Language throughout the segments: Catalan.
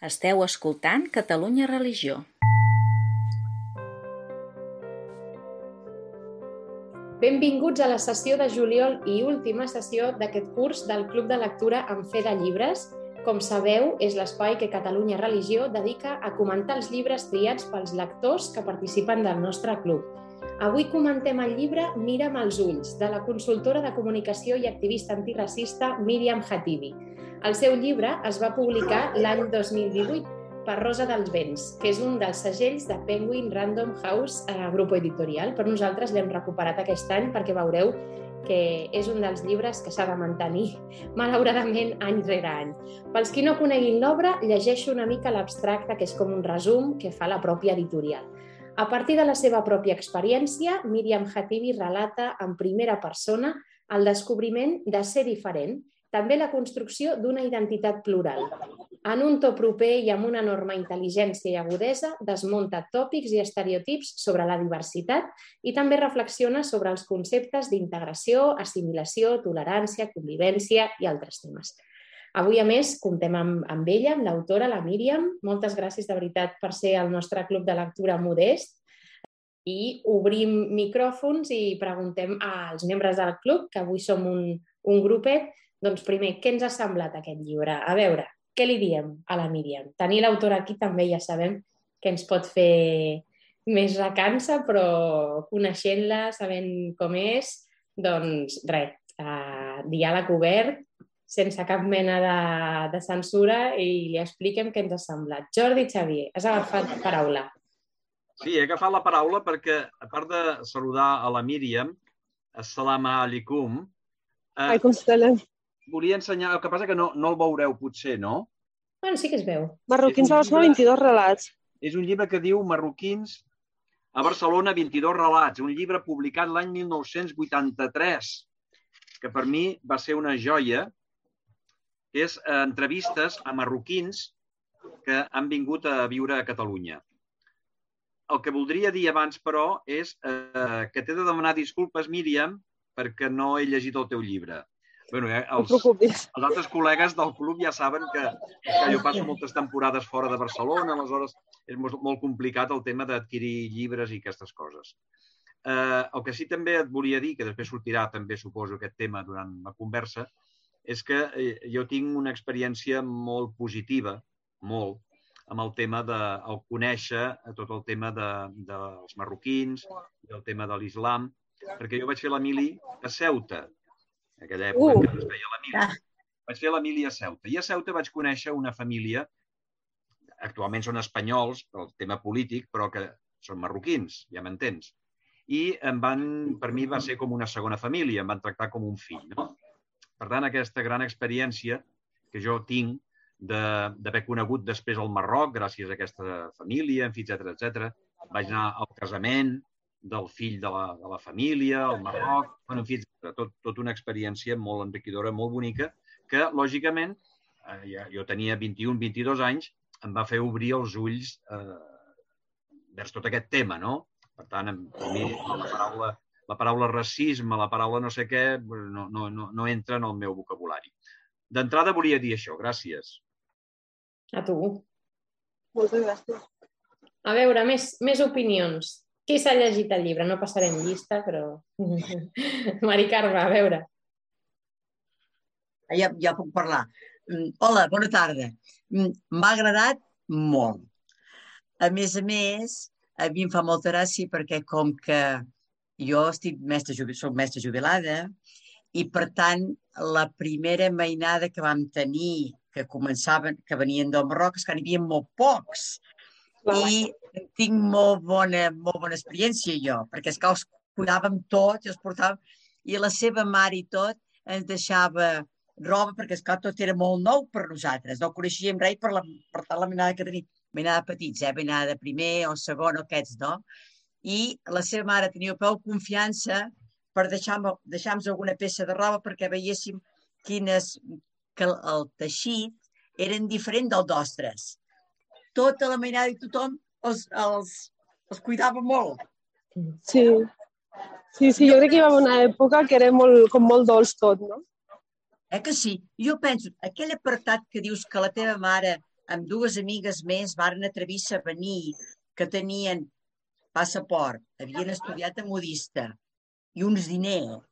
Esteu escoltant Catalunya Religió. Benvinguts a la sessió de juliol i última sessió d'aquest curs del Club de Lectura en Fe de Llibres. Com sabeu, és l'espai que Catalunya Religió dedica a comentar els llibres triats pels lectors que participen del nostre club. Avui comentem el llibre Mira'm els ulls, de la consultora de comunicació i activista antiracista Míriam Hatibi. El seu llibre es va publicar l'any 2018 per Rosa dels Vents, que és un dels segells de Penguin Random House a Grupo Editorial. Per nosaltres l'hem recuperat aquest any perquè veureu que és un dels llibres que s'ha de mantenir, malauradament, any rere any. Pels qui no coneguin l'obra, llegeixo una mica l'abstracte, que és com un resum que fa la pròpia editorial. A partir de la seva pròpia experiència, Miriam Hatibi relata en primera persona el descobriment de ser diferent també la construcció d'una identitat plural. En un to proper i amb una enorme intel·ligència i agudesa, desmunta tòpics i estereotips sobre la diversitat i també reflexiona sobre els conceptes d'integració, assimilació, tolerància, convivència i altres temes. Avui, a més, comptem amb, amb ella, amb l'autora, la Míriam. Moltes gràcies de veritat per ser al nostre club de lectura modest i obrim micròfons i preguntem als membres del club, que avui som un, un grupet, doncs primer, què ens ha semblat aquest llibre? A veure, què li diem a la Míriam? Tenir l'autora aquí també ja sabem que ens pot fer més recança, però coneixent-la, sabent com és, doncs res, uh, diàleg obert, sense cap mena de, de censura i li expliquem què ens ha semblat. Jordi Xavier, has agafat paraula. Sí, he agafat la paraula perquè, a part de saludar a la Míriam, assalamu alaikum, eh, Ai, com volia ensenyar, el que passa que no, no el veureu potser, no? Bueno, sí que es veu. Marroquins a Barcelona, 22 relats. És un llibre que diu Marroquins a Barcelona, 22 relats, un llibre publicat l'any 1983, que per mi va ser una joia, que és eh, entrevistes a marroquins que han vingut a viure a Catalunya. El que voldria dir abans, però, és eh, que t'he de demanar disculpes, Míriam, perquè no he llegit el teu llibre. Bueno, eh, els, els altres col·legues del club ja saben que, que jo passo moltes temporades fora de Barcelona, aleshores és molt, molt complicat el tema d'adquirir llibres i aquestes coses. Eh, el que sí també et volia dir, que després sortirà també, suposo, aquest tema durant la conversa, és que eh, jo tinc una experiència molt positiva, molt, amb el tema de el conèixer tot el tema de, dels marroquins, el tema de l'islam, perquè jo vaig fer la mili a Ceuta, aquella època uh. que es feia l'Emília. Ah. Vaig fer l'Emília a Ceuta. I a Ceuta vaig conèixer una família, actualment són espanyols pel tema polític, però que són marroquins, ja m'entens. I em van, per mi va ser com una segona família, em van tractar com un fill. No? Per tant, aquesta gran experiència que jo tinc d'haver conegut després el Marroc, gràcies a aquesta família, etc etc. Vaig anar al casament, del fill de la, de la família, al Marroc, bueno, en fi, tot, tot una experiència molt enriquidora, molt bonica, que, lògicament, eh, ja, jo tenia 21-22 anys, em va fer obrir els ulls eh, vers tot aquest tema, no? Per tant, a mi la paraula, la paraula racisme, la paraula no sé què, no, no, no, no entra en el meu vocabulari. D'entrada volia dir això. Gràcies. A tu. Moltes gràcies. A veure, més, més opinions. Qui s'ha llegit el llibre? No passarem llista, però... Mari Carme, a veure. Ja, ja puc parlar. Mm, hola, bona tarda. Mm, m'ha agradat molt. A més a més, a mi em fa molta gràcia perquè com que jo estic mestre, soc mestra jubilada i per tant la primera mainada que vam tenir que començaven, que venien del Marroc, és que n'hi havia molt pocs. I tinc molt bona, molt bona experiència jo, perquè és que els cuidàvem tots els portàvem, i la seva mare i tot ens deixava roba perquè és que tot era molt nou per nosaltres. No coneixíem res per, la, per tant la menada que tenim. Menada petits, eh? menada de primer o segon o aquests, no? I la seva mare tenia prou confiança per deixar-nos deixar alguna peça de roba perquè veiéssim quines, que el, teixit eren diferent del nostres. Tota la mainada i tothom els, els, els cuidava molt. Sí. Sí, sí, jo crec que hi va haver una època que era molt, com molt dolç tot, no? Eh que sí? Jo penso, aquell apartat que dius que la teva mare amb dues amigues més varen atrevir-se a venir, que tenien passaport, havien estudiat a modista i uns diners.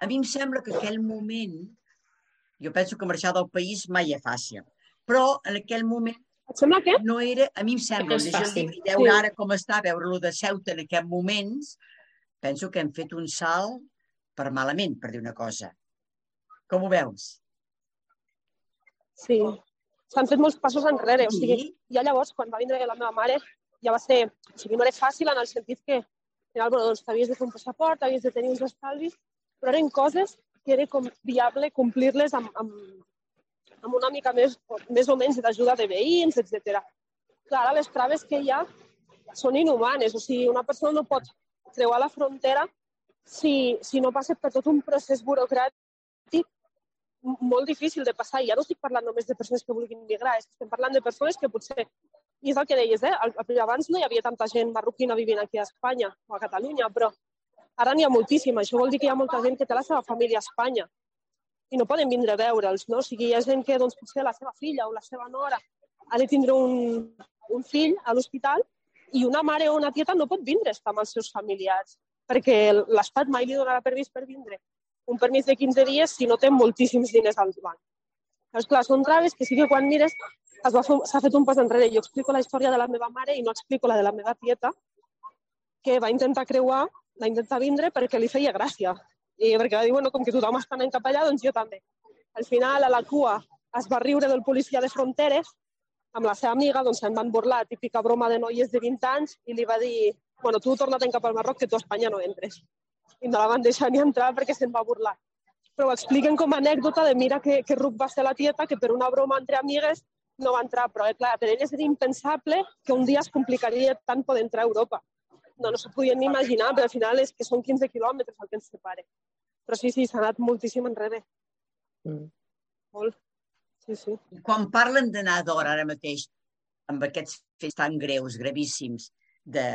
A mi em sembla que aquell moment, jo penso que marxar del país mai és fàcil, però en aquell moment Et sembla que? no era, a mi em sembla, és llegir el fàcil. i veure Sí. ara com està, veure-lo de Ceuta en aquests moments, penso que hem fet un salt per malament, per dir una cosa. Com ho veus? Sí. S'han fet molts passos enrere. O sigui, Sí? ja llavors, quan va vindre la meva mare, ja va ser... O sigui, no era fàcil en el sentit que al final, bueno, doncs, t'havies de fer un passaport, havies de tenir uns estalvis, però eren coses que era com viable complir-les amb, amb, amb una mica més, més o menys d'ajuda de veïns, etc. Clar, les traves que hi ha són inhumanes. O sigui, una persona no pot creuar la frontera si, si no passa per tot un procés burocràtic molt difícil de passar. I ja no estic parlant només de persones que vulguin migrar, estem parlant de persones que potser... I és el que deies, eh? Abans no hi havia tanta gent marroquina vivint aquí a Espanya o a Catalunya, però ara n'hi ha moltíssima. Això vol dir que hi ha molta gent que té la seva família a Espanya i no poden vindre a veure'ls, no? O sigui, hi ha gent que doncs, potser la seva filla o la seva nora ha de tindre un, un fill a l'hospital i una mare o una tieta no pot vindre estar amb els seus familiars perquè l'Estat mai li donarà permís per vindre un permís de 15 dies si no té moltíssims diners al banc. Llavors, clar, són traves que sí que quan mires s'ha fet un pas enrere. Jo explico la història de la meva mare i no explico la de la meva tieta, que va intentar creuar, va intentar vindre perquè li feia gràcia. I perquè va dir, bueno, com que tothom està anant cap allà, doncs jo també. Al final, a la cua, es va riure del policia de fronteres, amb la seva amiga, doncs se'n van burlar, típica broma de noies de 20 anys, i li va dir, bueno, tu torna't cap al Marroc, que tu a Espanya no entres. I no la van deixar ni entrar perquè se'n va burlar. Però ho expliquen com a anècdota de mira que, que ruc va ser la tieta, que per una broma entre amigues no va entrar. Però, eh, clar, per elles era impensable que un dia es complicaria tant poder entrar a Europa. No, no s'ho podien ni imaginar, però al final és que són 15 quilòmetres el que ens separa. Però sí, sí, s'ha anat moltíssim enrere. Mm. Molt. Sí, sí. I quan parlen d'anar d'hora ara mateix, amb aquests fets tan greus, gravíssims, de,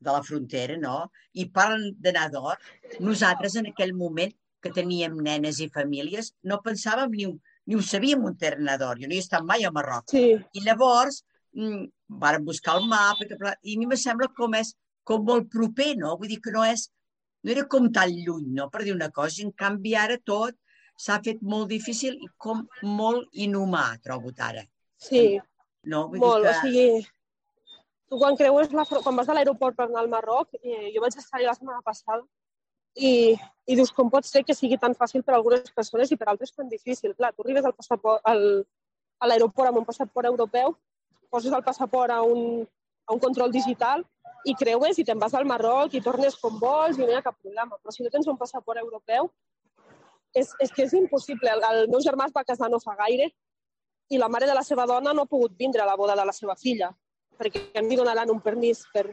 de la frontera, no? I parlen d'anar d'or, nosaltres en aquell moment que teníem nenes i famílies, no pensàvem ni, ho- ni ho sabíem on era anar d'or. Jo no hi he estat mai a Marroc. Sí, I llavors mm, vàrem buscar el mapa i, i a mi me sembla com és com molt proper, no? Vull dir que no és no era com tan lluny, no? Per dir una cosa. En canvi, ara tot s'ha fet molt difícil i com molt inhumà, trobo ara. sí. No? Vull Molt, dir o que... sigui, tu quan creues la, quan vas a l'aeroport per anar al Marroc, eh, jo vaig estar-hi la setmana passada, i, i dius com pot ser que sigui tan fàcil per a algunes persones i per altres tan difícil. Clar, tu arribes al passaport, al, a l'aeroport amb un passaport europeu, poses el passaport a un, a un control digital i creues i te'n vas al Marroc i tornes com vols i no hi ha cap problema. Però si no tens un passaport europeu, és, és que és impossible. El, el meu germà es va casar no fa gaire i la mare de la seva dona no ha pogut vindre a la boda de la seva filla perquè li donaran un permís per,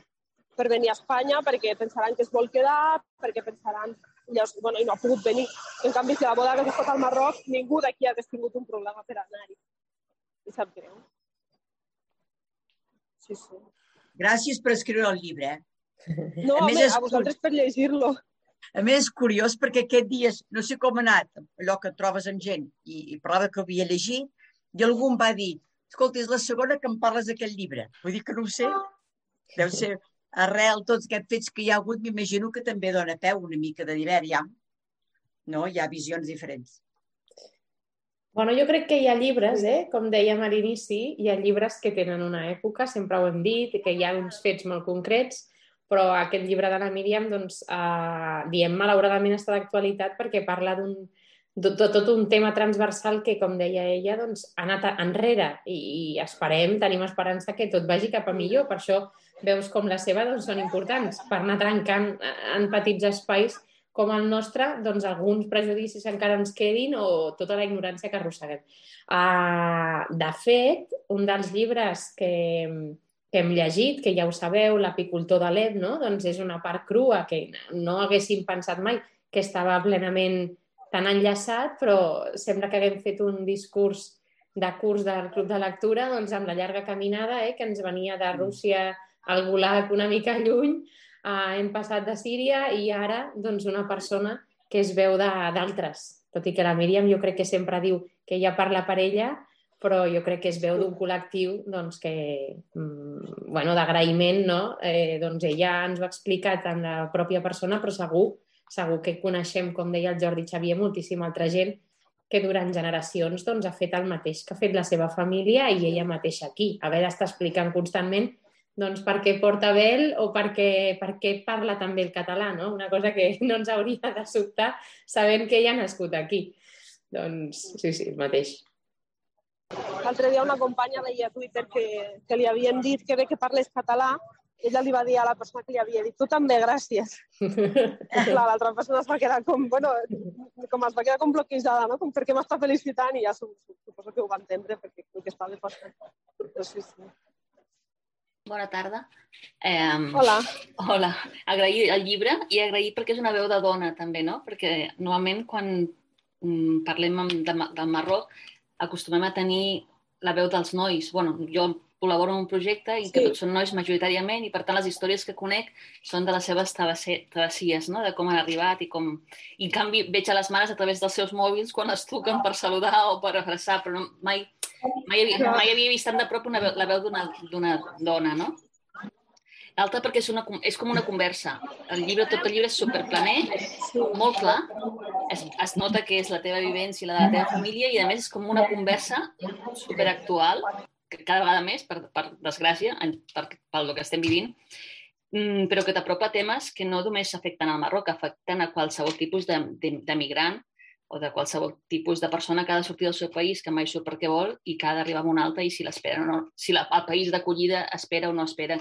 per venir a Espanya, perquè pensaran que es vol quedar, perquè pensaran... Llavors, bueno, i no ha pogut venir. En canvi, si la boda hagués estat al Marroc, ningú d'aquí hagués tingut un problema per anar-hi. I sap greu. Sí, sí. Gràcies per escriure el llibre. eh? No, A més, home, és a vosaltres per llegir-lo. A més, és curiós perquè aquest dies, no sé com ha anat, allò que trobes amb gent, i, i parlava que havia llegit, i algú em va dir, escolta, és la segona que em parles d'aquest llibre. Vull dir que no ho sé. Deu ser arrel tots aquests fets que hi ha hagut, m'imagino que també dona peu una mica de divert, ja. No? Hi ha visions diferents. Bueno, jo crec que hi ha llibres, eh? com dèiem a l'inici, hi ha llibres que tenen una època, sempre ho hem dit, que hi ha uns fets molt concrets, però aquest llibre de la Míriam, doncs, eh, diem malauradament està d'actualitat perquè parla d'un de, tot un tema transversal que, com deia ella, doncs, ha anat enrere i, i esperem, tenim esperança que tot vagi cap a millor. Per això veus com la seva doncs, són importants per anar trencant eh, en petits espais com el nostre, doncs alguns prejudicis encara ens quedin o tota la ignorància que arrosseguem. Uh, de fet, un dels llibres que, que hem llegit, que ja ho sabeu, L'apicultor de l'Ed, no? doncs és una part crua que no haguéssim pensat mai que estava plenament tan enllaçat, però sembla que haguem fet un discurs de curs del Club de Lectura doncs, amb la llarga caminada eh, que ens venia de Rússia al Gulag una mica lluny, Uh, hem passat de Síria i ara doncs, una persona que es veu de- d'altres. Tot i que la Míriam jo crec que sempre diu que ella parla per ella, però jo crec que és veu d'un col·lectiu doncs, que, mm, bueno, d'agraïment, no? Eh, doncs ella ens ho ha explicat en la pròpia persona, però segur, segur que coneixem, com deia el Jordi Xavier, moltíssima altra gent que durant generacions doncs, ha fet el mateix que ha fet la seva família i ella mateixa aquí. Haver d'estar explicant constantment doncs per què porta vel o per què, per què parla també el català, no? Una cosa que no ens hauria de sobtar sabent que ella ha nascut aquí. Doncs sí, sí, el mateix. L'altre dia una companya deia a Twitter que, que li havien dit que bé que parles català, ella li va dir a la persona que li havia dit, tu també, gràcies. l'altra persona es va quedar com, bueno, com es va quedar com bloquejada, no? Com per què m'està felicitant? I ja suposo que ho va entendre perquè el que estava fort. Però sí, sí. Bona tarda. Eh, hola. Hola. Agrair el llibre i agrair perquè és una veu de dona també, no? Perquè normalment quan mm, parlem de, del Marroc acostumem a tenir la veu dels nois. bueno, jo col·laboro en un projecte i sí. que tots són nois majoritàriament i per tant les històries que conec són de les seves travessies, no? de com han arribat i com... I en canvi veig a les mares a través dels seus mòbils quan es truquen per saludar o per abraçar, però no, mai, mai, havia, mai havia vist tan de prop una, la veu d'una dona, no? L'altra perquè és, una, és com una conversa. El llibre, tot el llibre és superplaner, molt clar. Es, es nota que és la teva vivència i la de la teva família i, a més, és com una conversa superactual, cada vegada més, per, per desgràcia, per, pel que estem vivint, mm, però que t'apropa temes que no només afecten al Marroc, afecten a qualsevol tipus de, de, de migrant o de qualsevol tipus de persona que ha de sortir del seu país, que mai surt perquè vol i que ha d'arribar a un altre i si l'espera o no, si la, el país d'acollida espera o no espera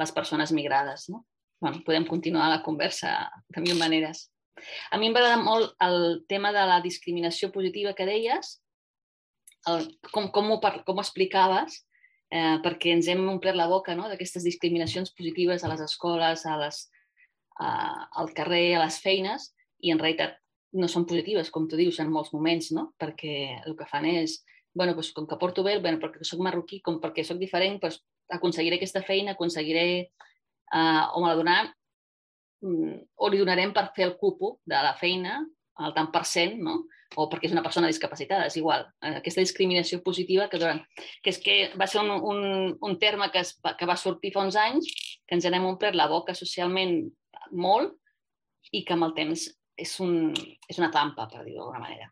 les persones migrades. No? Bueno, podem continuar la conversa de mil maneres. A mi em va agradar molt el tema de la discriminació positiva que deies, el, com, com, ho, com ho explicaves, eh, perquè ens hem omplert la boca no? d'aquestes discriminacions positives a les escoles, a les, a, al carrer, a les feines, i en realitat no són positives, com tu dius, en molts moments, no? perquè el que fan és, bueno, doncs, com que porto bé, bueno, perquè soc marroquí, com perquè sóc diferent, doncs, aconseguiré aquesta feina, aconseguiré uh, o me la donaran mm, o li donarem per fer el cupo de la feina, al tant per cent, no? O perquè és una persona discapacitada, és igual. Eh, aquesta discriminació positiva que, durant, que és que va ser un, un, un terme que, es, que va sortir fa uns anys, que ens n'hem omplert la boca socialment molt i que amb el temps és, un, és una trampa, per dir-ho d'alguna manera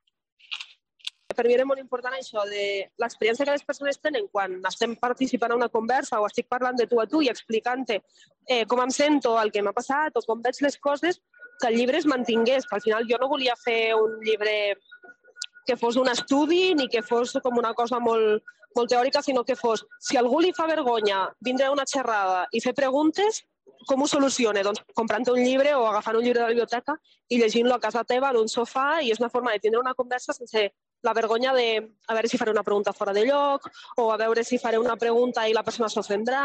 per mi era molt important això de l'experiència que les persones tenen quan estem participant en una conversa o estic parlant de tu a tu i explicant-te eh, com em sento, el que m'ha passat o com veig les coses, que el llibre es mantingués, que al final jo no volia fer un llibre que fos un estudi ni que fos com una cosa molt, molt teòrica, sinó que fos, si algú li fa vergonya vindre a una xerrada i fer preguntes, com ho solucione? Doncs comprant un llibre o agafant un llibre de la biblioteca i llegint-lo a casa teva en un sofà i és una forma de tindre una conversa sense la vergonya de a veure si faré una pregunta fora de lloc o a veure si faré una pregunta i la persona s'ofendrà.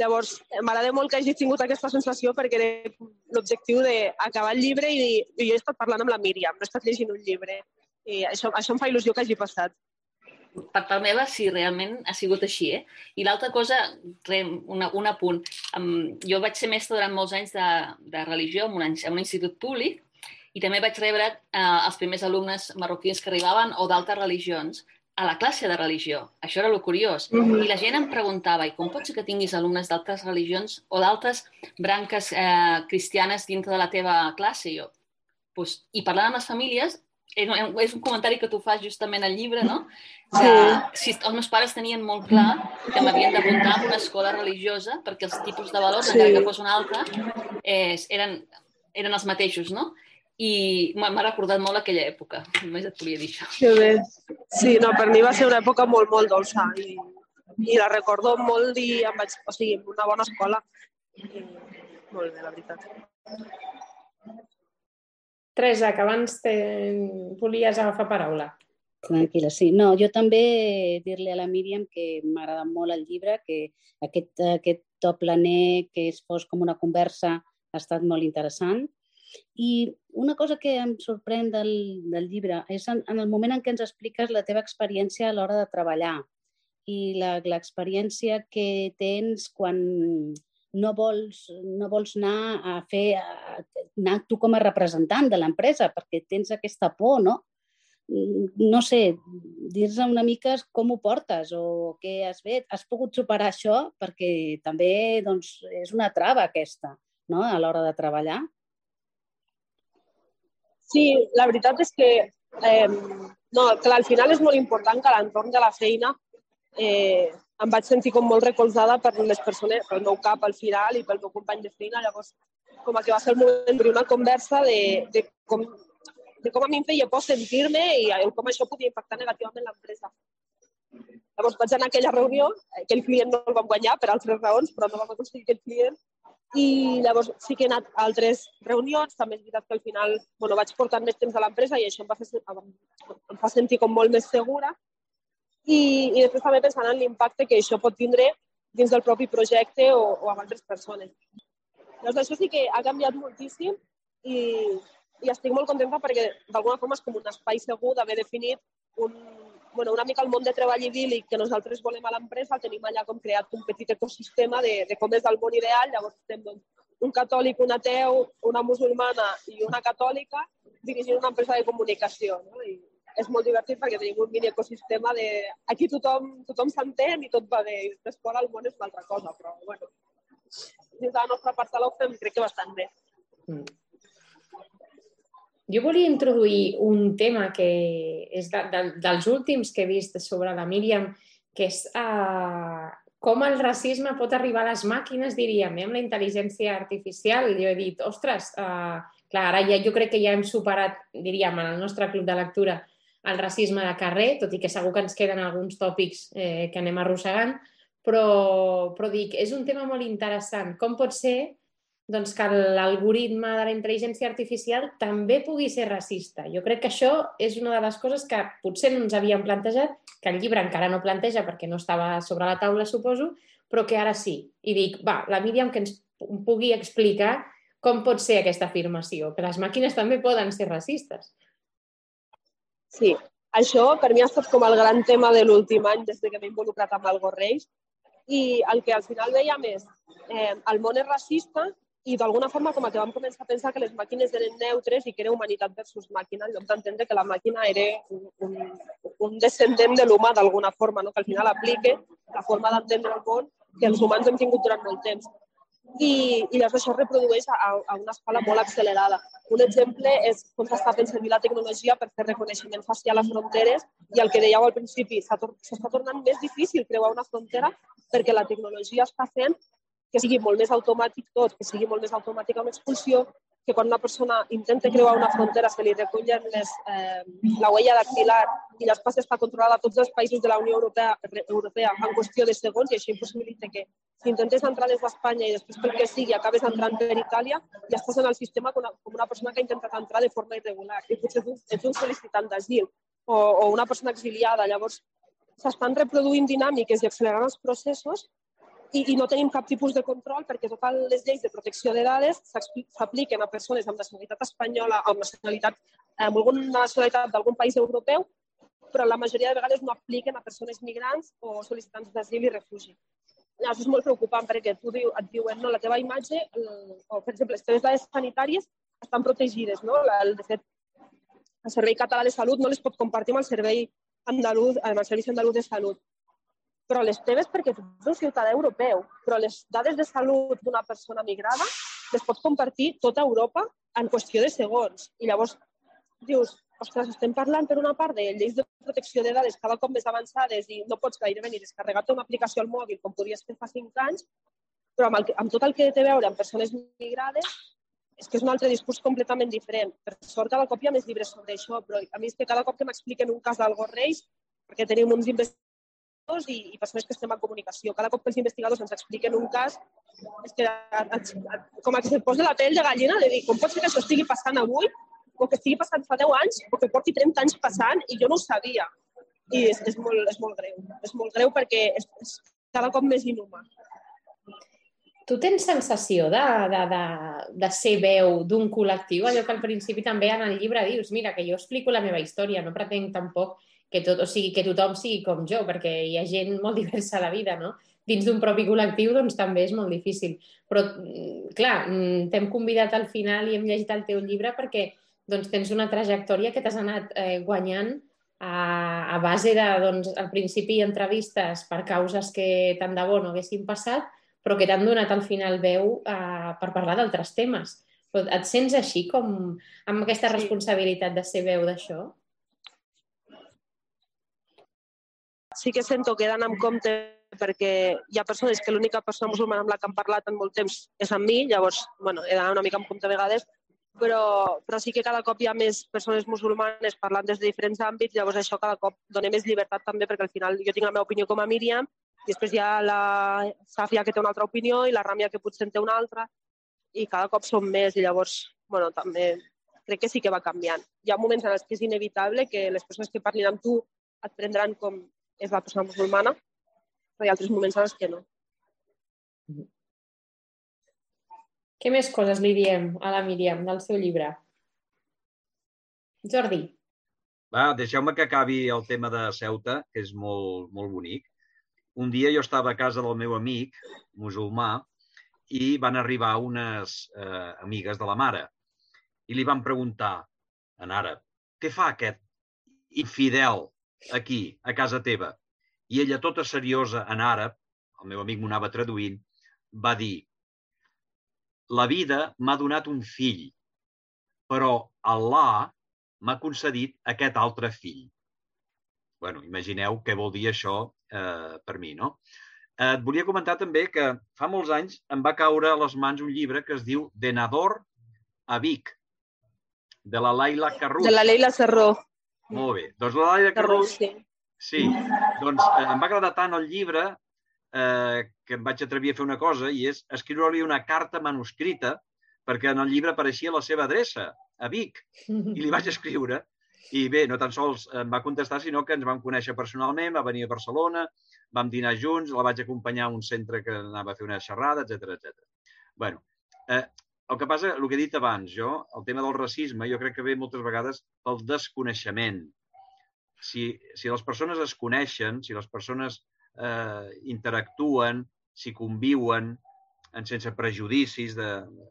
Llavors, m'agrada molt que hagi tingut aquesta sensació perquè era l'objectiu d'acabar el llibre i dir, jo he estat parlant amb la Míriam, no he estat llegint un llibre. I això, això em fa il·lusió que hagi passat. Per part meva, sí, realment ha sigut així. Eh? I l'altra cosa, una, un apunt. Um, jo vaig ser mestre durant molts anys de, de religió en un, en un institut públic i també vaig rebre eh, els primers alumnes marroquins que arribaven o d'altres religions a la classe de religió. Això era el curiós. Mm -hmm. I la gent em preguntava, i com pot ser que tinguis alumnes d'altres religions o d'altres branques eh, cristianes dintre de la teva classe? I jo, pues, I parlant amb les famílies, és un comentari que tu fas justament al llibre, no? Que si els meus pares tenien molt clar que m'havien d'apuntar a una escola religiosa perquè els tipus de valors, sí. encara que fos una altra, eh, eren, eren els mateixos, no? I m'ha recordat molt aquella època. Només et volia dir això. Que bé. Sí, no, per mi va ser una època molt, molt dolça i, i la recordo molt i em vaig, o sigui, una bona escola. I molt bé, la veritat. Teresa, que abans te... volies agafar paraula. Tranquil·la, sí. No, jo també dir-li a la Míriam que m'agrada molt el llibre, que aquest, aquest to planer, que es fos com una conversa, ha estat molt interessant i una cosa que em sorprèn del, del llibre és en, en el moment en què ens expliques la teva experiència a l'hora de treballar i l'experiència que tens quan no vols, no vols anar a fer, a, anar tu com a representant de l'empresa perquè tens aquesta por, no? no sé, dir-nos una mica com ho portes o què has fet. Has pogut superar això perquè també doncs, és una trava aquesta no? a l'hora de treballar. Sí, la veritat és que eh, no, clar, al final és molt important que l'entorn de la feina eh, em vaig sentir com molt recolzada per les persones, pel meu cap al final i pel meu company de feina. Llavors, com que va ser el moment d'obrir una conversa de, de, com, de com a mi em feia por sentir-me i com això podia impactar negativament l'empresa. Llavors vaig anar a aquella reunió, aquell client no el vam guanyar per altres raons, però no vam aconseguir aquest client. I llavors sí que he anat a altres reunions, també és veritat que al final bueno, vaig portar més temps a l'empresa i això em, va fer, em fa sentir com molt més segura i, i després també pensant en l'impacte que això pot tindre dins del propi projecte o, o amb altres persones. Llavors, això sí que ha canviat moltíssim i, i estic molt contenta perquè d'alguna forma és com un espai segur d'haver definit un, bueno, una mica el món de treball idíl·lic que nosaltres volem a l'empresa, el tenim allà com creat un petit ecosistema de, de com és el món ideal, llavors estem doncs, un catòlic, un ateu, una musulmana i una catòlica dirigint una empresa de comunicació. No? I, és molt divertit perquè tenim un mini ecosistema de... Aquí tothom tothom s'entén i tot va bé. I després el món és una altra cosa, però bueno, dins de la nostra parcel·la ho fem crec que bastant bé. Mm. Jo volia introduir un tema que és de, de, dels últims que he vist sobre la Míriam, que és uh, com el racisme pot arribar a les màquines, diríem, eh? amb la intel·ligència artificial. Jo he dit, ostres, uh, clar, ara ja, jo crec que ja hem superat, diríem, en el nostre club de lectura, el racisme de carrer, tot i que segur que ens queden alguns tòpics eh, que anem arrossegant, però, però dic, és un tema molt interessant. Com pot ser doncs, que l'algoritme de la intel·ligència artificial també pugui ser racista? Jo crec que això és una de les coses que potser no ens havíem plantejat, que el llibre encara no planteja perquè no estava sobre la taula, suposo, però que ara sí. I dic, va, la Míriam que ens pugui explicar com pot ser aquesta afirmació, que les màquines també poden ser racistes. Sí, això per mi ha estat com el gran tema de l'últim any des que m'he involucrat amb el Gorreis i el que al final veiem és eh, el món és racista i d'alguna forma com que vam començar a pensar que les màquines eren neutres i que era humanitat versus màquina, en lloc d'entendre que la màquina era un, un, descendent de l'humà d'alguna forma, no? que al final aplique la forma d'entendre el món que els humans hem tingut durant molt temps i, i llavors això es reprodueix a, a una escala molt accelerada. Un exemple és com s'està fent servir la tecnologia per fer reconeixement facial a fronteres i el que dèieu al principi, s'està tornant més difícil creuar una frontera perquè la tecnologia està fent que sigui molt més automàtic tot, que sigui molt més automàtica una expulsió, que quan una persona intenta creuar una frontera se li recullen les, eh, la huella dactilar i després està controlada a tots els països de la Unió Europea, Europea en qüestió de segons i això impossibilita que si intentes entrar des d'Espanya i després pel que sigui acabes entrant per Itàlia ja estàs en el sistema com una, com una persona que ha intentat entrar de forma irregular i potser ets un, ets un sol·licitant d'asil o, o una persona exiliada. Llavors s'estan reproduint dinàmiques i accelerant els processos i, i no tenim cap tipus de control perquè totes les lleis de protecció de dades s'apliquen a persones amb nacionalitat espanyola amb nacionalitat, amb alguna nacionalitat d'algun país europeu, però la majoria de vegades no apliquen a persones migrants o sol·licitants d'asil i refugi. Llavors és molt preocupant perquè tu diu, et diuen no, la teva imatge, o per exemple, les teves dades sanitàries estan protegides. No? La, el, de fet, el Servei Català de Salut no les pot compartir amb el Servei Andaluz, amb el Servei Andaluz de Salut però les teves perquè tu ets un ciutadà europeu, però les dades de salut d'una persona migrada les pots compartir tota Europa en qüestió de segons. I llavors dius, ostres, estem parlant per una part de lleis de protecció de dades cada cop més avançades i no pots gairebé ni descarregar-te una aplicació al mòbil com podies fer fa cinc anys, però amb, el, amb tot el que té a veure amb persones migrades és que és un altre discurs completament diferent. Per sort, cada cop hi ha més llibres sobre això, però a mi és que cada cop que m'expliquen un cas d'Algo Reis, perquè tenim uns investigadors i, i persones que estem en comunicació. Cada cop que els investigadors ens expliquen un cas, és que com a que se't posa la pell de gallina de dir com pot ser que això estigui passant avui o que estigui passant fa 10 anys o que porti 30 anys passant i jo no ho sabia. I és, és, molt, és molt greu. És molt greu perquè és, és cada cop més inhumà. Tu tens sensació de, de, de, de ser veu d'un col·lectiu? Allò que al principi també en el llibre dius, mira, que jo explico la meva història, no pretenc tampoc que, tot, o sigui, que tothom sigui com jo, perquè hi ha gent molt diversa a la vida, no? Dins d'un propi col·lectiu, doncs també és molt difícil. Però, mm, clar, mm, t'hem convidat al final i hem llegit el teu llibre perquè doncs tens una trajectòria que t'has anat eh, guanyant a, a base de, doncs, al principi entrevistes per causes que tant de bo no haguessin passat, però que t'han donat al final veu eh, per parlar d'altres temes. Et sents així, com amb aquesta Sí. responsabilitat de ser veu d'això? Sí que sento que he d'anar amb compte perquè hi ha persones que l'única persona musulmana amb la que han parlat en molt temps és amb mi, llavors, bueno, he d'anar una mica amb compte a vegades, però, però sí que cada cop hi ha més persones musulmanes parlant des de diferents àmbits, llavors això cada cop dona més llibertat també, perquè al final jo tinc la meva opinió com a Míriam, i després hi ha la Sàfia que té una altra opinió i la Ràmia que potser en té una altra, i cada cop som més, i llavors, bueno, també crec que sí que va canviant. Hi ha moments en els que és inevitable que les persones que parlin amb tu et prendran com és la persona musulmana, però hi ha altres moments en els que no. Què més coses li diem a la Míriam del seu llibre? Jordi. Va, deixeu-me que acabi el tema de Ceuta, que és molt, molt bonic. Un dia jo estava a casa del meu amic, musulmà, i van arribar unes eh, amigues de la mare i li van preguntar en àrab, què fa aquest infidel aquí, a casa teva? I ella, tota seriosa en àrab, el meu amic m'ho anava traduint, va dir, la vida m'ha donat un fill, però Allah m'ha concedit aquest altre fill. bueno, imagineu què vol dir això eh, per mi, no? Eh, et volia comentar també que fa molts anys em va caure a les mans un llibre que es diu Denador a Vic, de la Laila Carrús. De la Leila Serró. Molt bé. Doncs la Carrús sí. Sí, doncs eh, em va agradar tant el llibre eh, que em vaig atrevir a fer una cosa i és escriure-li una carta manuscrita perquè en el llibre apareixia la seva adreça, a Vic, i li vaig escriure. I bé, no tan sols em va contestar, sinó que ens vam conèixer personalment, va venir a Barcelona, vam dinar junts, la vaig acompanyar a un centre que anava a fer una xerrada, etc etc. bueno, eh, el que passa, el que he dit abans, jo, el tema del racisme, jo crec que ve moltes vegades pel desconeixement si, si les persones es coneixen, si les persones eh, interactuen, si conviuen en, sense prejudicis de,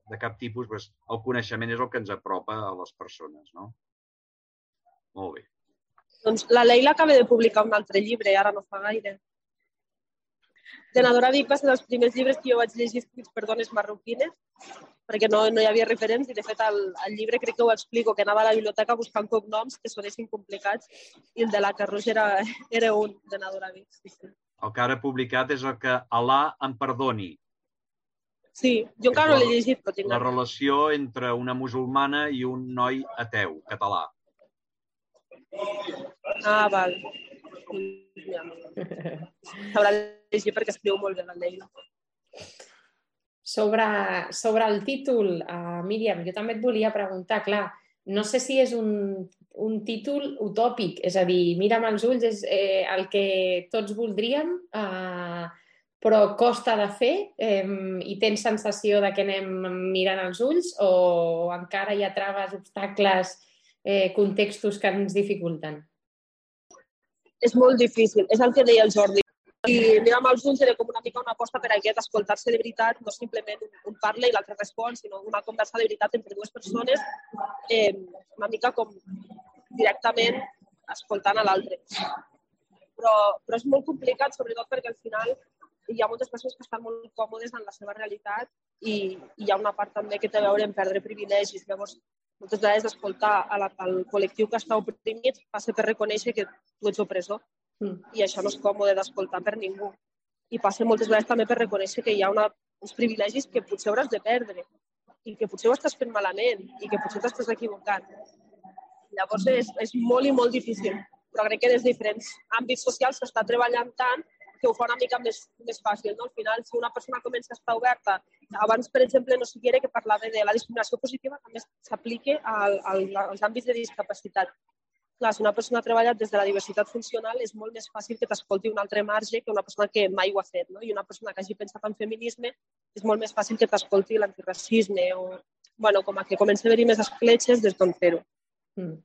de cap tipus, doncs el coneixement és el que ens apropa a les persones, no? Molt bé. Doncs la Leila acaba de publicar un altre llibre, ara no fa gaire. Senadora Vic va ser dels primers llibres que jo vaig llegir escrits per dones marroquines, perquè no, no hi havia referents i, de fet, el, el llibre crec que ho explico, que anava a la biblioteca buscant cognoms que sonessin complicats i el de la Carruix era, era un, de Nadora Vic. Sí, sí. El que ara he publicat és el que Allah em perdoni, sí, jo encara no l'he llegit, però tinc la relació entre una musulmana i un noi ateu, català. Ah, val. Ja. S'haurà de llegir perquè escriu molt bé la Leila. Sobre, sobre el títol, uh, Míriam, jo també et volia preguntar, clar, no sé si és un, un títol utòpic, és a dir, mira'm als ulls és eh, el que tots voldríem, eh, però costa de fer eh, i tens sensació de que anem mirant als ulls o encara hi ha traves, obstacles, eh, contextos que ens dificulten? És molt difícil, és el que deia el Jordi. I amb els ulls era com una mica una aposta per aquest escoltar-se de veritat, no simplement un, un parla i l'altre respon, sinó una conversa de veritat entre dues persones, eh, una mica com directament escoltant a l'altre. Però, però és molt complicat, sobretot perquè al final hi ha moltes persones que estan molt còmodes en la seva realitat i, i hi ha una part també que té a veure amb perdre privilegis. Llavors, moltes vegades escoltar a al col·lectiu que està oprimit passa per reconèixer que tu ets opressor I això no és còmode d'escoltar per ningú. I passa moltes vegades també per reconèixer que hi ha una, uns privilegis que potser hauràs de perdre i que potser ho estàs fent malament i que potser t'estàs equivocant. Llavors és, és molt i molt difícil, però crec que des de diferents àmbits socials s'està treballant tant que ho fa una mica més, més fàcil. No? Al final, si una persona comença a estar oberta, abans, per exemple, no Siguera, que parlava de la discriminació positiva, també s'aplica al, al, als àmbits de discapacitat. Clar, si una persona ha treballat des de la diversitat funcional, és molt més fàcil que t'escolti un altre marge que una persona que mai ho ha fet. No? I una persona que hagi pensat en feminisme és molt més fàcil que t'escolti l'antiracisme o, bueno, com a que comença a haver-hi més escletxes des d'on fer-ho. Mm.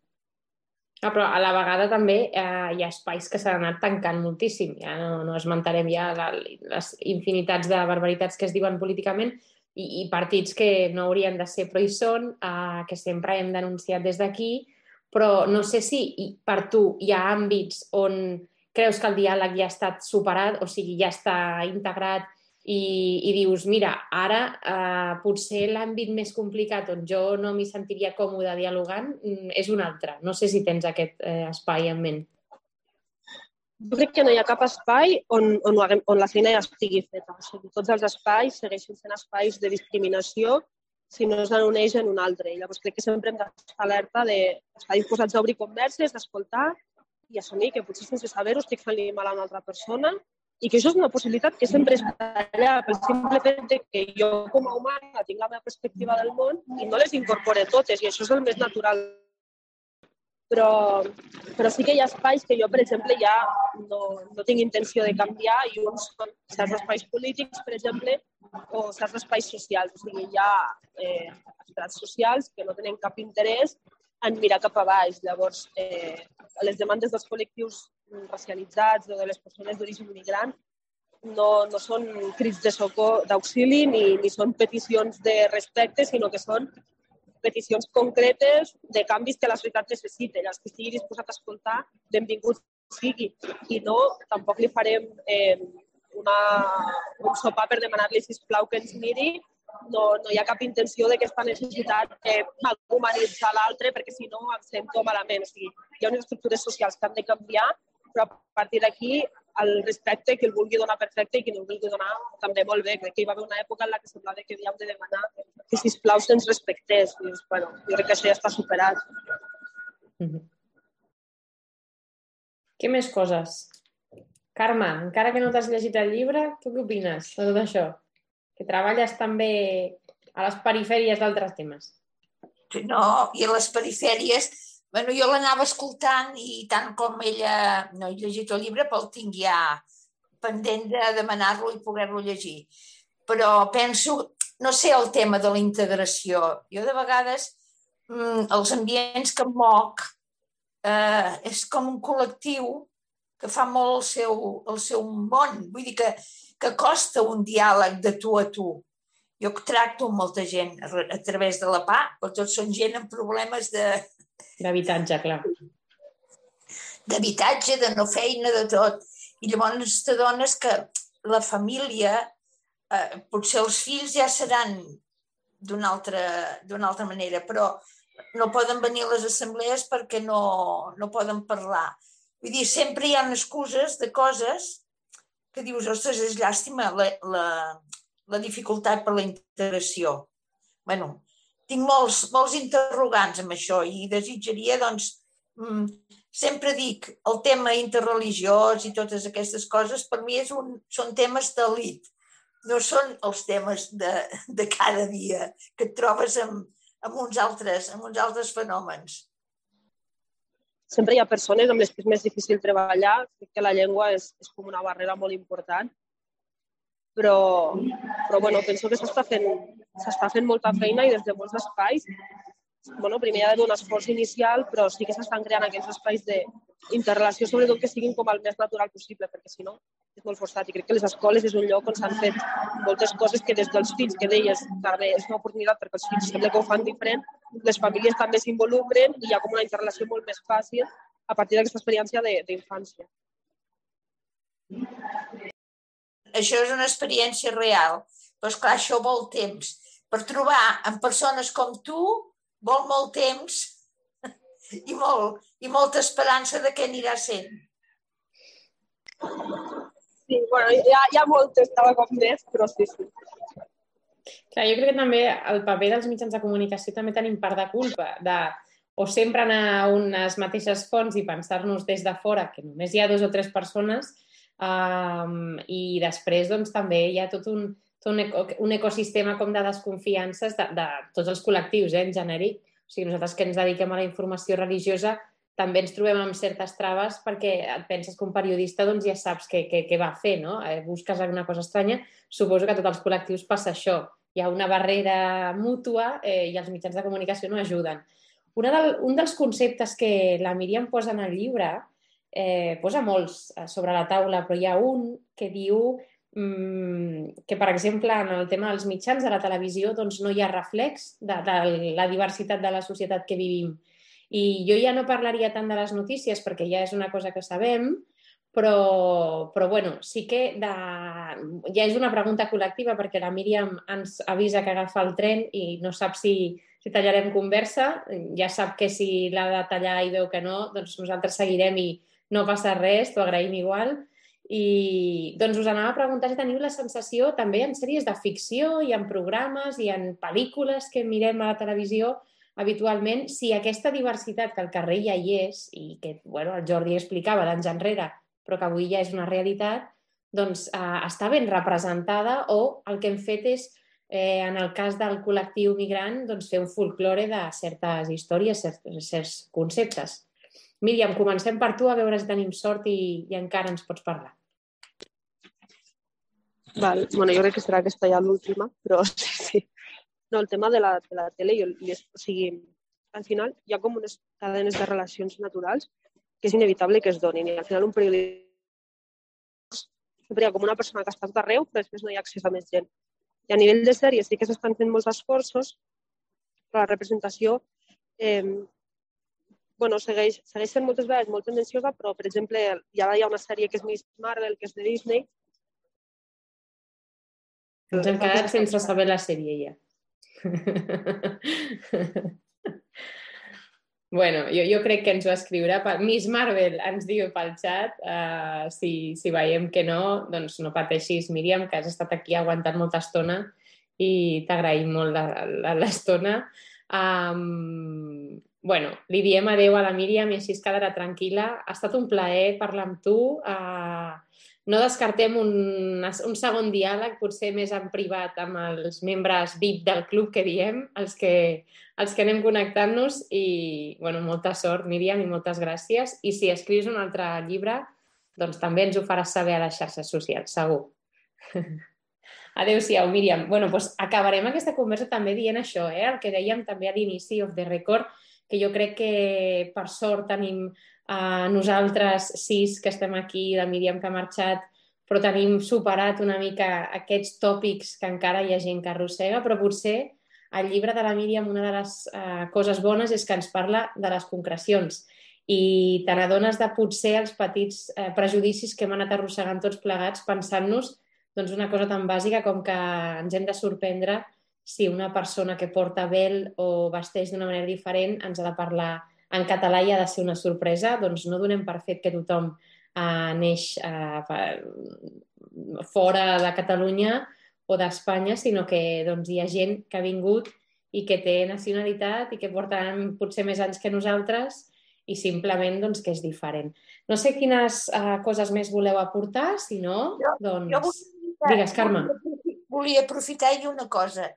Ah, però a la vegada també eh, hi ha espais que s'han anat tancant moltíssim. Ja no, no esmentarem ja la, les infinitats de barbaritats que es diuen políticament i, i partits que no haurien de ser però hi són, uh, que sempre hem denunciat des d'aquí, però no sé si per tu hi ha àmbits on creus que el diàleg ja ha estat superat, o sigui, ja està integrat i, i dius, mira, ara eh, potser l'àmbit més complicat on jo no m'hi sentiria còmode dialogant mm, és un altre. No sé si tens aquest eh, espai en ment. Jo crec que no hi ha cap espai on, on, on la feina ja estigui feta. O sigui, tots els espais segueixen sent espais de discriminació si no es uneix en un altre. I llavors crec que sempre hem d'estar alerta d'estar disposats a obrir converses, d'escoltar i assumir que potser sense saber-ho estic fent mal a una altra persona i que això és una possibilitat que sempre està allà pel simple fet de que jo com a humana tinc la meva perspectiva del món i no les incorpore totes i això és el més natural. Però, però sí que hi ha espais que jo, per exemple, ja no, no tinc intenció de canviar i uns són certs espais polítics, per exemple, o certs espais socials. O sigui, hi ha eh, estrats socials que no tenen cap interès en mirar cap a baix. Llavors, eh, les demandes dels col·lectius racialitzats o de les persones d'origen migrant no, no són crits de socor d'auxili ni, ni són peticions de respecte, sinó que són peticions concretes de canvis que la societat necessita. Els que estigui disposat a escoltar, benvingut sigui. I no, tampoc li farem eh, una, un sopar per demanar-li, sisplau, que ens miri no, no hi ha cap intenció d'aquesta necessitat de humanitzar l'altre perquè si no em sento malament. O sigui, hi ha unes estructures socials que han de canviar, però a partir d'aquí el respecte, que el vulgui donar perfecte i qui no el vulgui donar també molt bé. Crec que hi va haver una època en la que semblava que havíem de demanar que, sisplau, se'ns respectés. I, bueno, jo crec que això ja està superat. Mm -hmm. Què més coses? Carme, encara que no t'has llegit el llibre, tu què opines de tot això? que treballes també a les perifèries d'altres temes. No, i a les perifèries, bueno, jo l'anava escoltant i tant com ella no he llegit el llibre, però el tinc ja pendent de demanar-lo i poder-lo llegir. Però penso, no sé el tema de la integració. Jo de vegades mm, els ambients que moc eh, és com un col·lectiu que fa molt el seu, el seu món. Vull dir que que costa un diàleg de tu a tu. Jo tracto molta gent a través de la PA, però tots són gent amb problemes de... D'habitatge, clar. D'habitatge, de no feina, de tot. I llavors t'adones que la família, eh, potser els fills ja seran d'una altra, altra manera, però no poden venir a les assemblees perquè no, no poden parlar. Vull dir, sempre hi ha excuses de coses que dius, ostres, és llàstima la, la, la dificultat per la integració. bueno, tinc molts, molts interrogants amb això i desitjaria, doncs, mm, sempre dic, el tema interreligiós i totes aquestes coses, per mi és un, són temes d'elit, no són els temes de, de cada dia que et trobes amb, amb, uns altres, amb uns altres fenòmens sempre hi ha persones amb les que és més difícil treballar. Crec que la llengua és, és com una barrera molt important. Però, però bueno, penso que s'està fent, fent molta feina i des de molts espais bueno, primer hi ha d'haver un esforç inicial, però sí que s'estan creant aquells espais d'interrelació, sobretot que siguin com el més natural possible, perquè si no és molt forçat. I crec que les escoles és un lloc on s'han fet moltes coses que des dels fills, que deies, també és una oportunitat perquè els fills sembla que ho fan diferent, les famílies també s'involucren i hi ha com una interrelació molt més fàcil a partir d'aquesta experiència d'infància. Això és una experiència real, però esclar, això vol temps. Per trobar amb persones com tu vol molt temps i, molt, i molta esperança de què anirà sent. Sí, bueno, hi ha, hi ha moltes, estava com més, però sí, sí. Clar, jo crec que també el paper dels mitjans de comunicació també tenim part de culpa, de o sempre anar a unes mateixes fonts i pensar-nos des de fora que només hi ha dos o tres persones um, i després doncs, també hi ha tot un, tot un, eco, un ecosistema com de desconfiances de, de tots els col·lectius, eh, en genèric. O sigui, nosaltres que ens dediquem a la informació religiosa també ens trobem amb certes traves perquè et penses que un periodista doncs, ja saps què, què, què va fer, no? Eh, busques alguna cosa estranya. Suposo que a tots els col·lectius passa això. Hi ha una barrera mútua eh, i els mitjans de comunicació no ajuden. Una del, un dels conceptes que la Míriam posa en el llibre, eh, posa molts eh, sobre la taula, però hi ha un que diu que, per exemple, en el tema dels mitjans de la televisió doncs no hi ha reflex de, de la diversitat de la societat que vivim. I jo ja no parlaria tant de les notícies perquè ja és una cosa que sabem, però, però bueno, sí que de... ja és una pregunta col·lectiva perquè la Míriam ens avisa que agafa el tren i no sap si, si tallarem conversa. Ja sap que si l'ha de tallar i veu que no, doncs nosaltres seguirem i no passa res, t'ho agraïm igual. I doncs us anava a preguntar si teniu la sensació també en sèries de ficció i en programes i en pel·lícules que mirem a la televisió habitualment, si aquesta diversitat que al carrer ja hi és i que bueno, el Jordi explicava d'anys enrere, però que avui ja és una realitat, doncs eh, està ben representada o el que hem fet és, eh, en el cas del col·lectiu migrant, doncs fer un folklore de certes històries, certs, certs conceptes. Míriam, comencem per tu a veure si tenim sort i, i encara ens pots parlar. Val. Bueno, jo crec que serà aquesta ja l'última, però sí, sí. No, el tema de la, de la tele, jo, o sigui, al final hi ha com unes cadenes de relacions naturals que és inevitable que es donin. I al final un periodista hi ha com una persona que està tot arreu, però després no hi ha accés a més gent. I a nivell de sèries sí que s'estan fent molts esforços, però la representació eh, bueno, segueix, segueix sent moltes vegades molt tendenciosa, però, per exemple, ja hi ha una sèrie que és Miss Marvel, que és de Disney, ens hem quedat sense saber la sèrie ja. bueno, jo, jo crec que ens ho escriurà. Miss Marvel ens diu pel xat, uh, si, si veiem que no, doncs no pateixis, Míriam, que has estat aquí aguantant molta estona i t'agraïm molt l'estona. Um, bueno, li diem adeu a la Míriam i així es quedarà tranquil·la. Ha estat un plaer parlar amb tu. Uh, no descartem un, un segon diàleg, potser més en privat amb els membres VIP del club que diem, els que, els que anem connectant-nos i bueno, molta sort, Míriam, i moltes gràcies. I si escrius un altre llibre, doncs també ens ho faràs saber a les xarxes socials, segur. Adéu-siau, Míriam. Bueno, doncs acabarem aquesta conversa també dient això, eh? el que dèiem també a l'inici of the record, que jo crec que per sort tenim Uh, nosaltres sis que estem aquí, la Míriam que ha marxat, però tenim superat una mica aquests tòpics que encara hi ha gent que arrossega, però potser el llibre de la Míriam una de les uh, coses bones és que ens parla de les concrecions. I te n'adones de potser els petits uh, prejudicis que hem anat arrossegant tots plegats pensant-nos doncs, una cosa tan bàsica com que ens hem de sorprendre si una persona que porta vel o vesteix d'una manera diferent ens ha de parlar en català hi ha de ser una sorpresa, doncs no donem per fet que tothom eh, neix eh, fora de Catalunya o d'Espanya, sinó que doncs, hi ha gent que ha vingut i que té nacionalitat i que porten potser més anys que nosaltres i simplement doncs, que és diferent. No sé quines uh, coses més voleu aportar, si no, jo, doncs... Jo volia, Digues, Carme. Volia aprofitar i una cosa.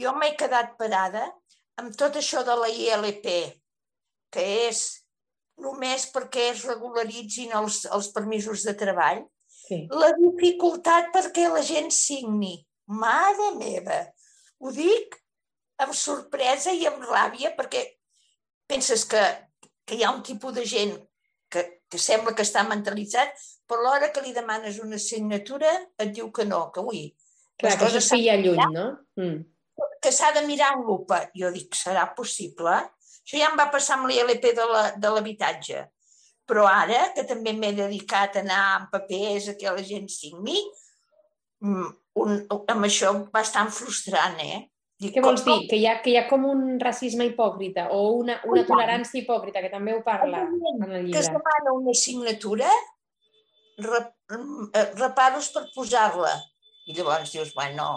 Jo m'he quedat parada amb tot això de la ILP, que és només perquè es regularitzin els, els permisos de treball, sí. la dificultat perquè la gent signi. Mare meva! Ho dic amb sorpresa i amb ràbia perquè penses que, que hi ha un tipus de gent que, que sembla que està mentalitzat, però l'hora que li demanes una signatura et diu que no, que ui. Clar, que això ja lluny, no? Mm. Que s'ha de mirar en lupa. Jo dic, serà possible? Això ja em va passar amb l'ILP de l'habitatge. Però ara, que també m'he dedicat a anar amb papers a que la gent signi, mm, un, amb això bastant frustrant, eh? Dic, Què vols com, dir? Que hi, ha, que hi ha com un racisme hipòcrita o una, una tolerància hipòcrita, que també ho parla en el llibre. Que es demana una signatura, rep, mm, eh, reparos per posar-la. I llavors dius, bueno,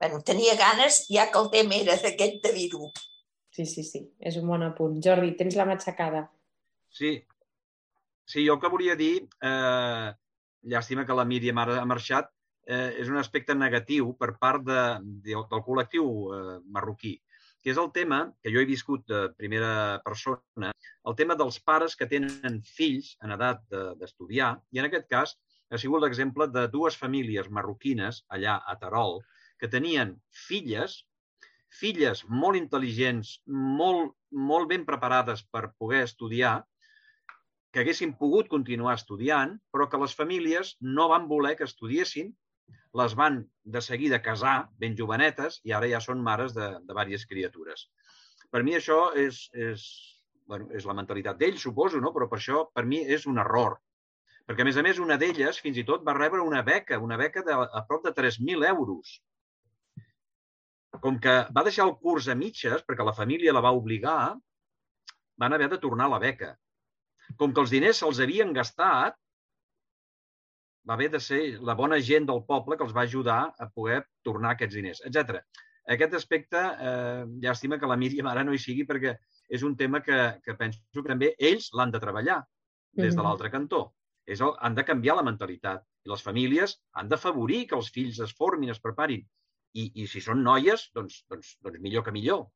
bueno, tenia ganes, ja que el tema era d'aquest de dir-ho. Sí, sí, sí, és un bon apunt. Jordi, tens la matxacada. Sí. Sí, jo el que volia dir, eh, llàstima que la Míriam ara ha marxat, eh, és un aspecte negatiu per part de, de, del col·lectiu eh, marroquí, que és el tema, que jo he viscut de primera persona, el tema dels pares que tenen fills en edat d'estudiar, de, i en aquest cas ha sigut l'exemple de dues famílies marroquines allà a Terol, que tenien filles filles molt intel·ligents, molt, molt ben preparades per poder estudiar, que haguessin pogut continuar estudiant, però que les famílies no van voler que estudiessin les van de seguida casar, ben jovenetes, i ara ja són mares de, de diverses criatures. Per mi això és, és, bueno, és la mentalitat d'ells, suposo, no? però per això per mi és un error. Perquè, a més a més, una d'elles fins i tot va rebre una beca, una beca de a prop de 3.000 euros. Com que va deixar el curs a mitges, perquè la família la va obligar, van haver de tornar la beca. Com que els diners se'ls havien gastat, va haver de ser la bona gent del poble que els va ajudar a poder tornar aquests diners, etc. Aquest aspecte, eh, llàstima que la Míriam ara no hi sigui perquè és un tema que, que penso que també ells l'han de treballar des de l'altre cantó. És el, han de canviar la mentalitat. I les famílies han d'afavorir que els fills es formin, es preparin. I, i si són noies, doncs, doncs, doncs millor que millor.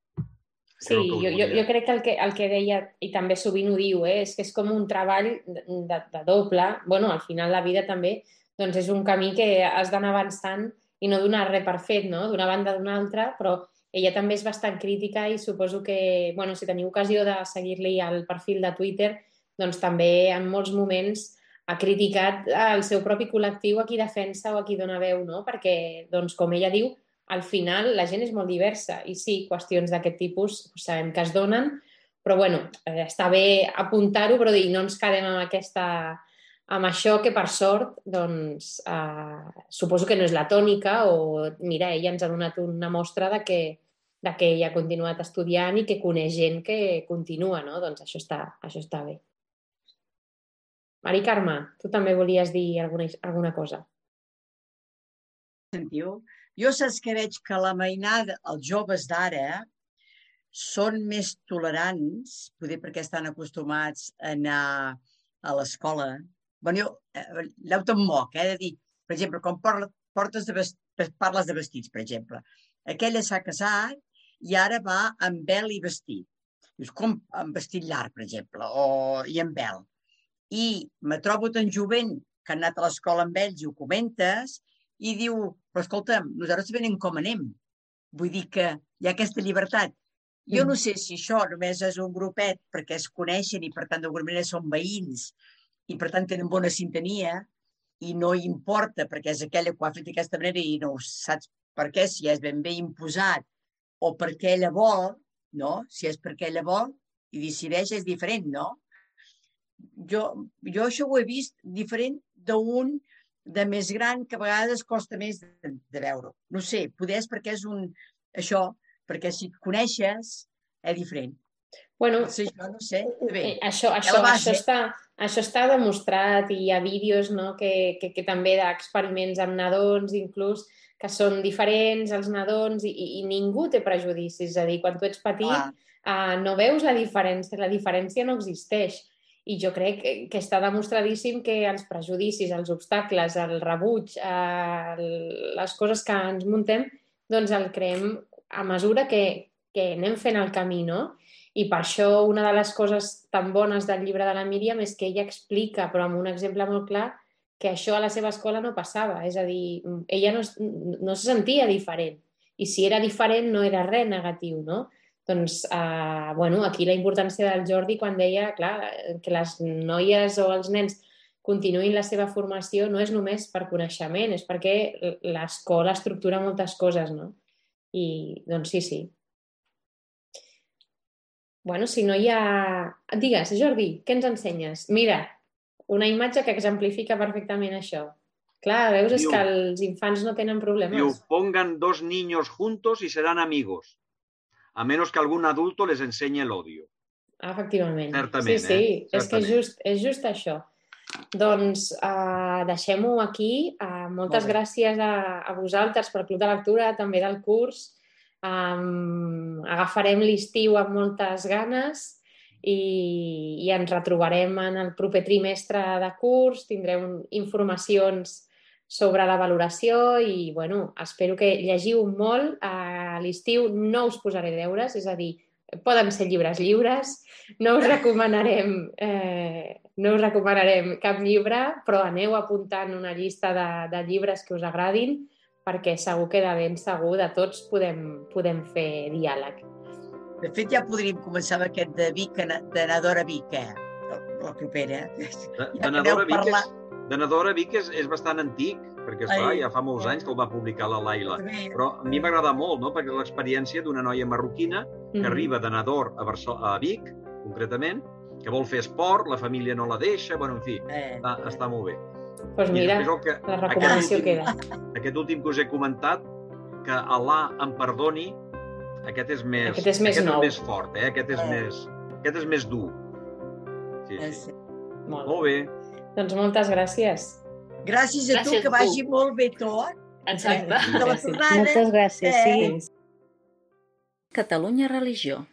Sí, jo, jo, jo crec que el, que el que deia, i també sovint ho diu, eh, és que és com un treball de, de, de doble. bueno, al final la vida també doncs és un camí que has d'anar avançant i no donar res per fet, no? d'una banda d'una altra, però ella també és bastant crítica i suposo que, bueno, si teniu ocasió de seguir-li al perfil de Twitter, doncs també en molts moments ha criticat el seu propi col·lectiu a qui defensa o a qui dona veu, no? perquè, doncs, com ella diu, al final la gent és molt diversa i sí, qüestions d'aquest tipus sabem que es donen, però bueno, eh, està bé apuntar-ho, però dir, no ens quedem amb aquesta amb això que per sort doncs, eh, suposo que no és la tònica o mira, ella ens ha donat una mostra de que, de que ella ha continuat estudiant i que coneix gent que continua, no? Doncs això està, això està bé. Mari Carme, tu també volies dir alguna, alguna cosa. Sentiu? Jo saps que veig que la mainada, els joves d'ara, són més tolerants, poder perquè estan acostumats a anar a l'escola. Bueno, jo, eh, l'auto em moc, eh, de dir, per exemple, quan portes de vest... parles de vestits, per exemple. Aquella s'ha casat i ara va amb vel i vestit. Dius, com amb vestit llarg, per exemple, o, i amb vel. I me trobo tan jovent que han anat a l'escola amb ells i ho comentes, i diu, però escolta'm, nosaltres venim com anem. Vull dir que hi ha aquesta llibertat. Jo no mm. sé si això només és un grupet perquè es coneixen i per tant d'alguna manera són veïns i per tant tenen bona sintonia i no importa perquè és aquella que ho ha fet d'aquesta manera i no saps per què, si és ben bé imposat o perquè ella vol, no? Si és perquè ella vol i decideix és diferent, no? Jo, jo això ho he vist diferent d'un de més gran que a vegades costa més de, de veure. No sé, poder és perquè és un... Això, perquè si et coneixes, és diferent. Bueno, sí, això no sé. Bé, eh, això, això, això, està, això està demostrat i hi ha vídeos no, que, que, que també d'experiments amb nadons, inclús, que són diferents els nadons i, i, i ningú té prejudicis. És a dir, quan tu ets petit, uh, no veus la diferència, la diferència no existeix i jo crec que està demostradíssim que els prejudicis, els obstacles, el rebuig, eh, les coses que ens muntem, doncs el creem a mesura que, que anem fent el camí, no? I per això una de les coses tan bones del llibre de la Míriam és que ella explica, però amb un exemple molt clar, que això a la seva escola no passava. És a dir, ella no, no se sentia diferent. I si era diferent no era res negatiu, no? Doncs, eh, bueno, aquí la importància del Jordi quan deia, clar, que les noies o els nens continuïn la seva formació no és només per coneixement, és perquè l'escola estructura moltes coses, no? I, doncs sí, sí. Bueno, si no hi ha... Digues, Jordi, què ens ensenyes? Mira, una imatge que exemplifica perfectament això. Clar, veus, és que els infants no tenen problemes. Diu, pongan dos niños juntos y serán amigos a menos que algun adulto les ensenyi l'odio. Efectivament. Certament, sí, sí, eh? és que just, és just això. Doncs uh, deixem-ho aquí. Uh, moltes Molt gràcies a, a vosaltres per Club de Lectura, també del curs. Um, agafarem l'estiu amb moltes ganes i, i ens retrobarem en el proper trimestre de curs. Tindrem informacions sobre la valoració i, bueno, espero que llegiu molt. A l'estiu no us posaré deures, és a dir, poden ser llibres lliures, no us recomanarem, eh, no us recomanarem cap llibre, però aneu apuntant una llista de, de llibres que us agradin, perquè segur que de ben segur de tots podem, podem fer diàleg. De fet, ja podríem començar amb aquest de Vic, de Nadora Vic, eh? la propera. Ja de Nadora Vic parlar... és de Nadora Vic és, és bastant antic, perquè esclar, ja fa molts anys que el va publicar la Laila. Però a mi m'agrada molt, no?, perquè l'experiència d'una noia marroquina que Mhm. arriba de Nador a, Barço a Vic, concretament, que vol fer esport, la família no la deixa, bueno, en fi, Eh, està, està molt bé. Doncs I mira, el que, la recomanació últim- queda. aquest últim que us he comentat, que Alà em perdoni, aquest és més, Aquest és més aquest nou. és més fort, eh? aquest, és Eh. més, aquest és més dur. Sí, eh, sí. sí. Molt. Molt bé. Doncs moltes gràcies. Gràcies a tu, Gràcies que a vagi tu. molt bé tot. Exacte. Gràcies. Moltes gràcies, Eh. sí. Catalunya Religió.